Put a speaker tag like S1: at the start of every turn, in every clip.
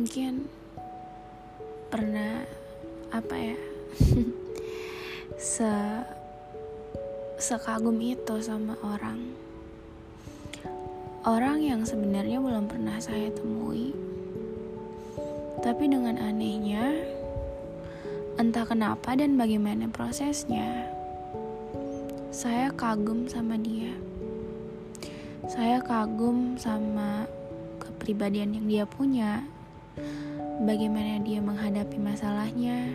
S1: mungkin pernah apa ya se sekagum itu sama orang. Orang yang sebenarnya belum pernah saya temui. Tapi dengan anehnya entah kenapa dan bagaimana prosesnya saya kagum sama dia. Saya kagum sama kepribadian yang dia punya bagaimana dia menghadapi masalahnya,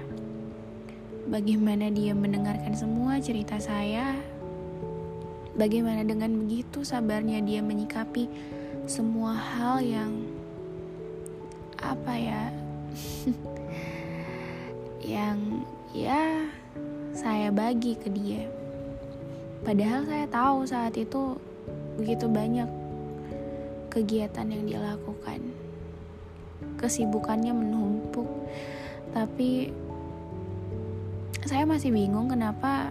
S1: bagaimana dia mendengarkan semua cerita saya, bagaimana dengan begitu sabarnya dia menyikapi semua hal yang apa ya, yang ya saya bagi ke dia. Padahal saya tahu saat itu begitu banyak kegiatan yang dia lakukan kesibukannya menumpuk. Tapi saya masih bingung kenapa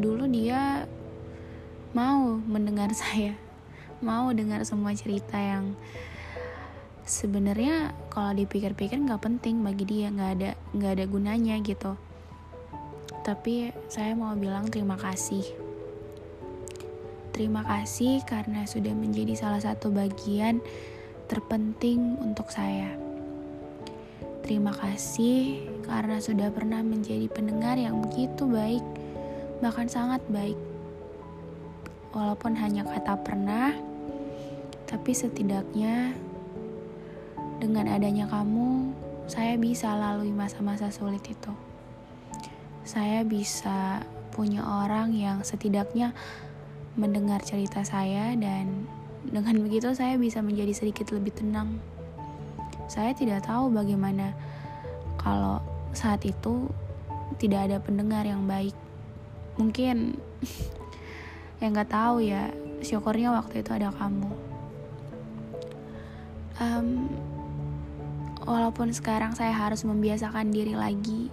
S1: dulu dia mau mendengar saya mau dengar semua cerita yang sebenarnya kalau dipikir-pikir nggak penting bagi dia nggak ada nggak ada gunanya gitu. Tapi saya mau bilang terima kasih. Terima kasih karena sudah menjadi salah satu bagian terpenting untuk saya. Terima kasih karena sudah pernah menjadi pendengar yang begitu baik, bahkan sangat baik. Walaupun hanya kata pernah, tapi setidaknya dengan adanya kamu, saya bisa lalui masa-masa sulit itu. Saya bisa punya orang yang setidaknya mendengar cerita saya dan dengan begitu saya bisa menjadi sedikit lebih tenang. Saya tidak tahu bagaimana kalau saat itu tidak ada pendengar yang baik. Mungkin yang nggak tahu ya, syukurnya waktu itu ada kamu. Um, walaupun sekarang saya harus membiasakan diri lagi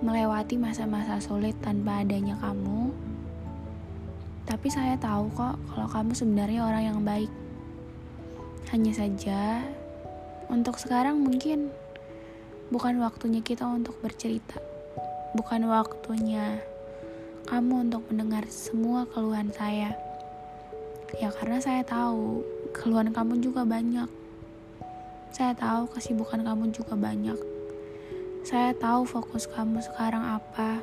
S1: melewati masa-masa sulit tanpa adanya kamu, tapi saya tahu kok kalau kamu sebenarnya orang yang baik. Hanya saja, untuk sekarang mungkin bukan waktunya kita untuk bercerita. Bukan waktunya kamu untuk mendengar semua keluhan saya. Ya karena saya tahu keluhan kamu juga banyak. Saya tahu kesibukan kamu juga banyak. Saya tahu fokus kamu sekarang apa.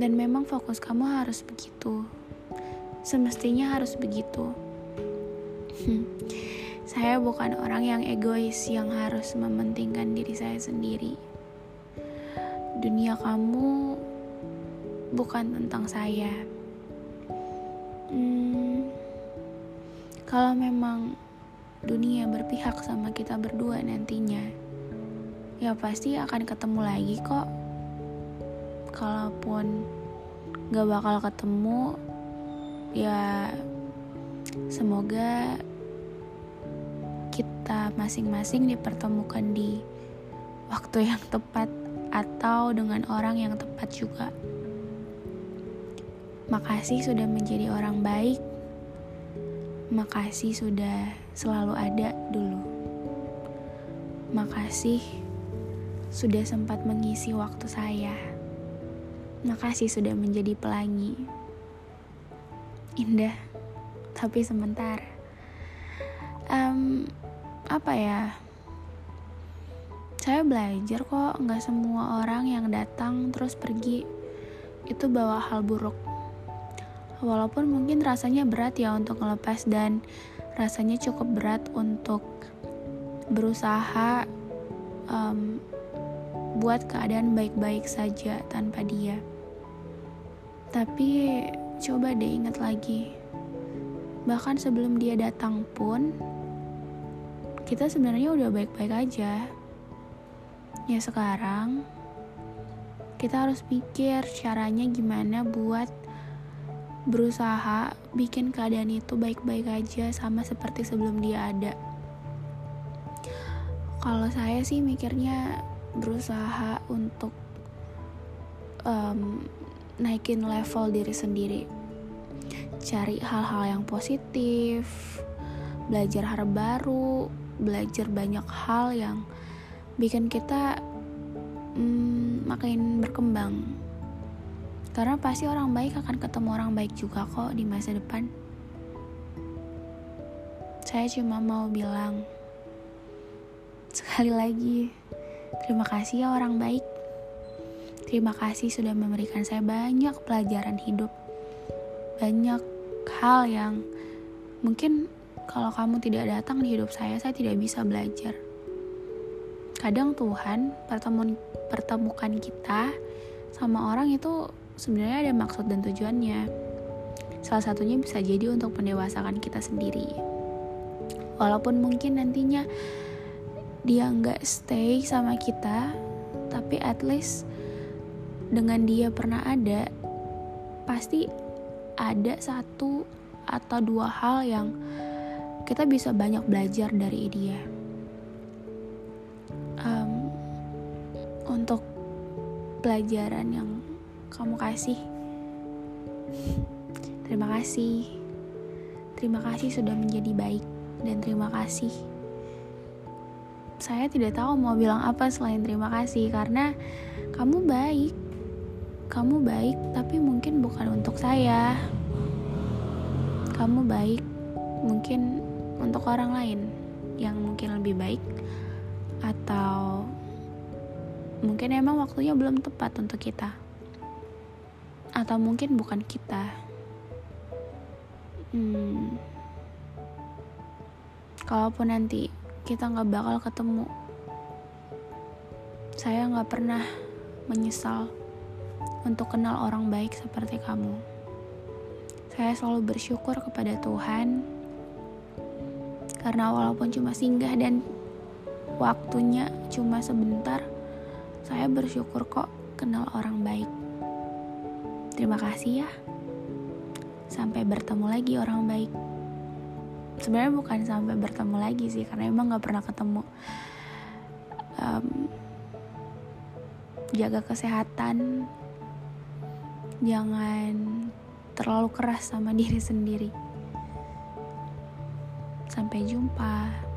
S1: Dan memang fokus kamu harus begitu. Semestinya harus begitu. Saya bukan orang yang egois yang harus mementingkan diri saya sendiri. Dunia kamu bukan tentang saya. Hmm, kalau memang dunia berpihak sama kita berdua nantinya, ya pasti akan ketemu lagi kok. Kalaupun gak bakal ketemu, ya semoga kita masing-masing dipertemukan di waktu yang tepat atau dengan orang yang tepat juga. Makasih sudah menjadi orang baik. Makasih sudah selalu ada dulu. Makasih sudah sempat mengisi waktu saya. Makasih sudah menjadi pelangi. Indah, tapi sementara. Um, apa ya? Saya belajar kok nggak semua orang yang datang terus pergi. Itu bawa hal buruk. Walaupun mungkin rasanya berat ya untuk ngelepas dan rasanya cukup berat untuk berusaha um, buat keadaan baik-baik saja tanpa dia. Tapi coba deh ingat lagi bahkan sebelum dia datang pun kita sebenarnya udah baik-baik aja. Ya sekarang kita harus pikir caranya gimana buat berusaha bikin keadaan itu baik-baik aja sama seperti sebelum dia ada. Kalau saya sih mikirnya berusaha untuk um, naikin level diri sendiri, cari hal-hal yang positif, belajar hal baru, belajar banyak hal yang bikin kita hmm, makin berkembang. Karena pasti orang baik akan ketemu orang baik juga kok di masa depan. Saya cuma mau bilang sekali lagi terima kasih ya orang baik terima kasih sudah memberikan saya banyak pelajaran hidup banyak hal yang mungkin kalau kamu tidak datang di hidup saya saya tidak bisa belajar kadang Tuhan pertemuan pertemukan kita sama orang itu sebenarnya ada maksud dan tujuannya. Salah satunya bisa jadi untuk mendewasakan kita sendiri. Walaupun mungkin nantinya dia nggak stay sama kita, tapi at least dengan dia pernah ada, pasti ada satu atau dua hal yang kita bisa banyak belajar dari dia. untuk pelajaran yang kamu kasih. Terima kasih. Terima kasih sudah menjadi baik dan terima kasih. Saya tidak tahu mau bilang apa selain terima kasih karena kamu baik. Kamu baik tapi mungkin bukan untuk saya. Kamu baik mungkin untuk orang lain yang mungkin lebih baik atau mungkin emang waktunya belum tepat untuk kita. Atau mungkin bukan kita. Hmm, kalaupun nanti kita nggak bakal ketemu saya nggak pernah menyesal untuk kenal orang baik seperti kamu saya selalu bersyukur kepada Tuhan karena walaupun cuma singgah dan waktunya cuma sebentar saya bersyukur kok kenal orang baik. Terima kasih ya. Sampai bertemu lagi orang baik. Sebenarnya bukan sampai bertemu lagi sih, karena emang gak pernah ketemu. Um, jaga kesehatan, jangan terlalu keras sama diri sendiri. Sampai jumpa.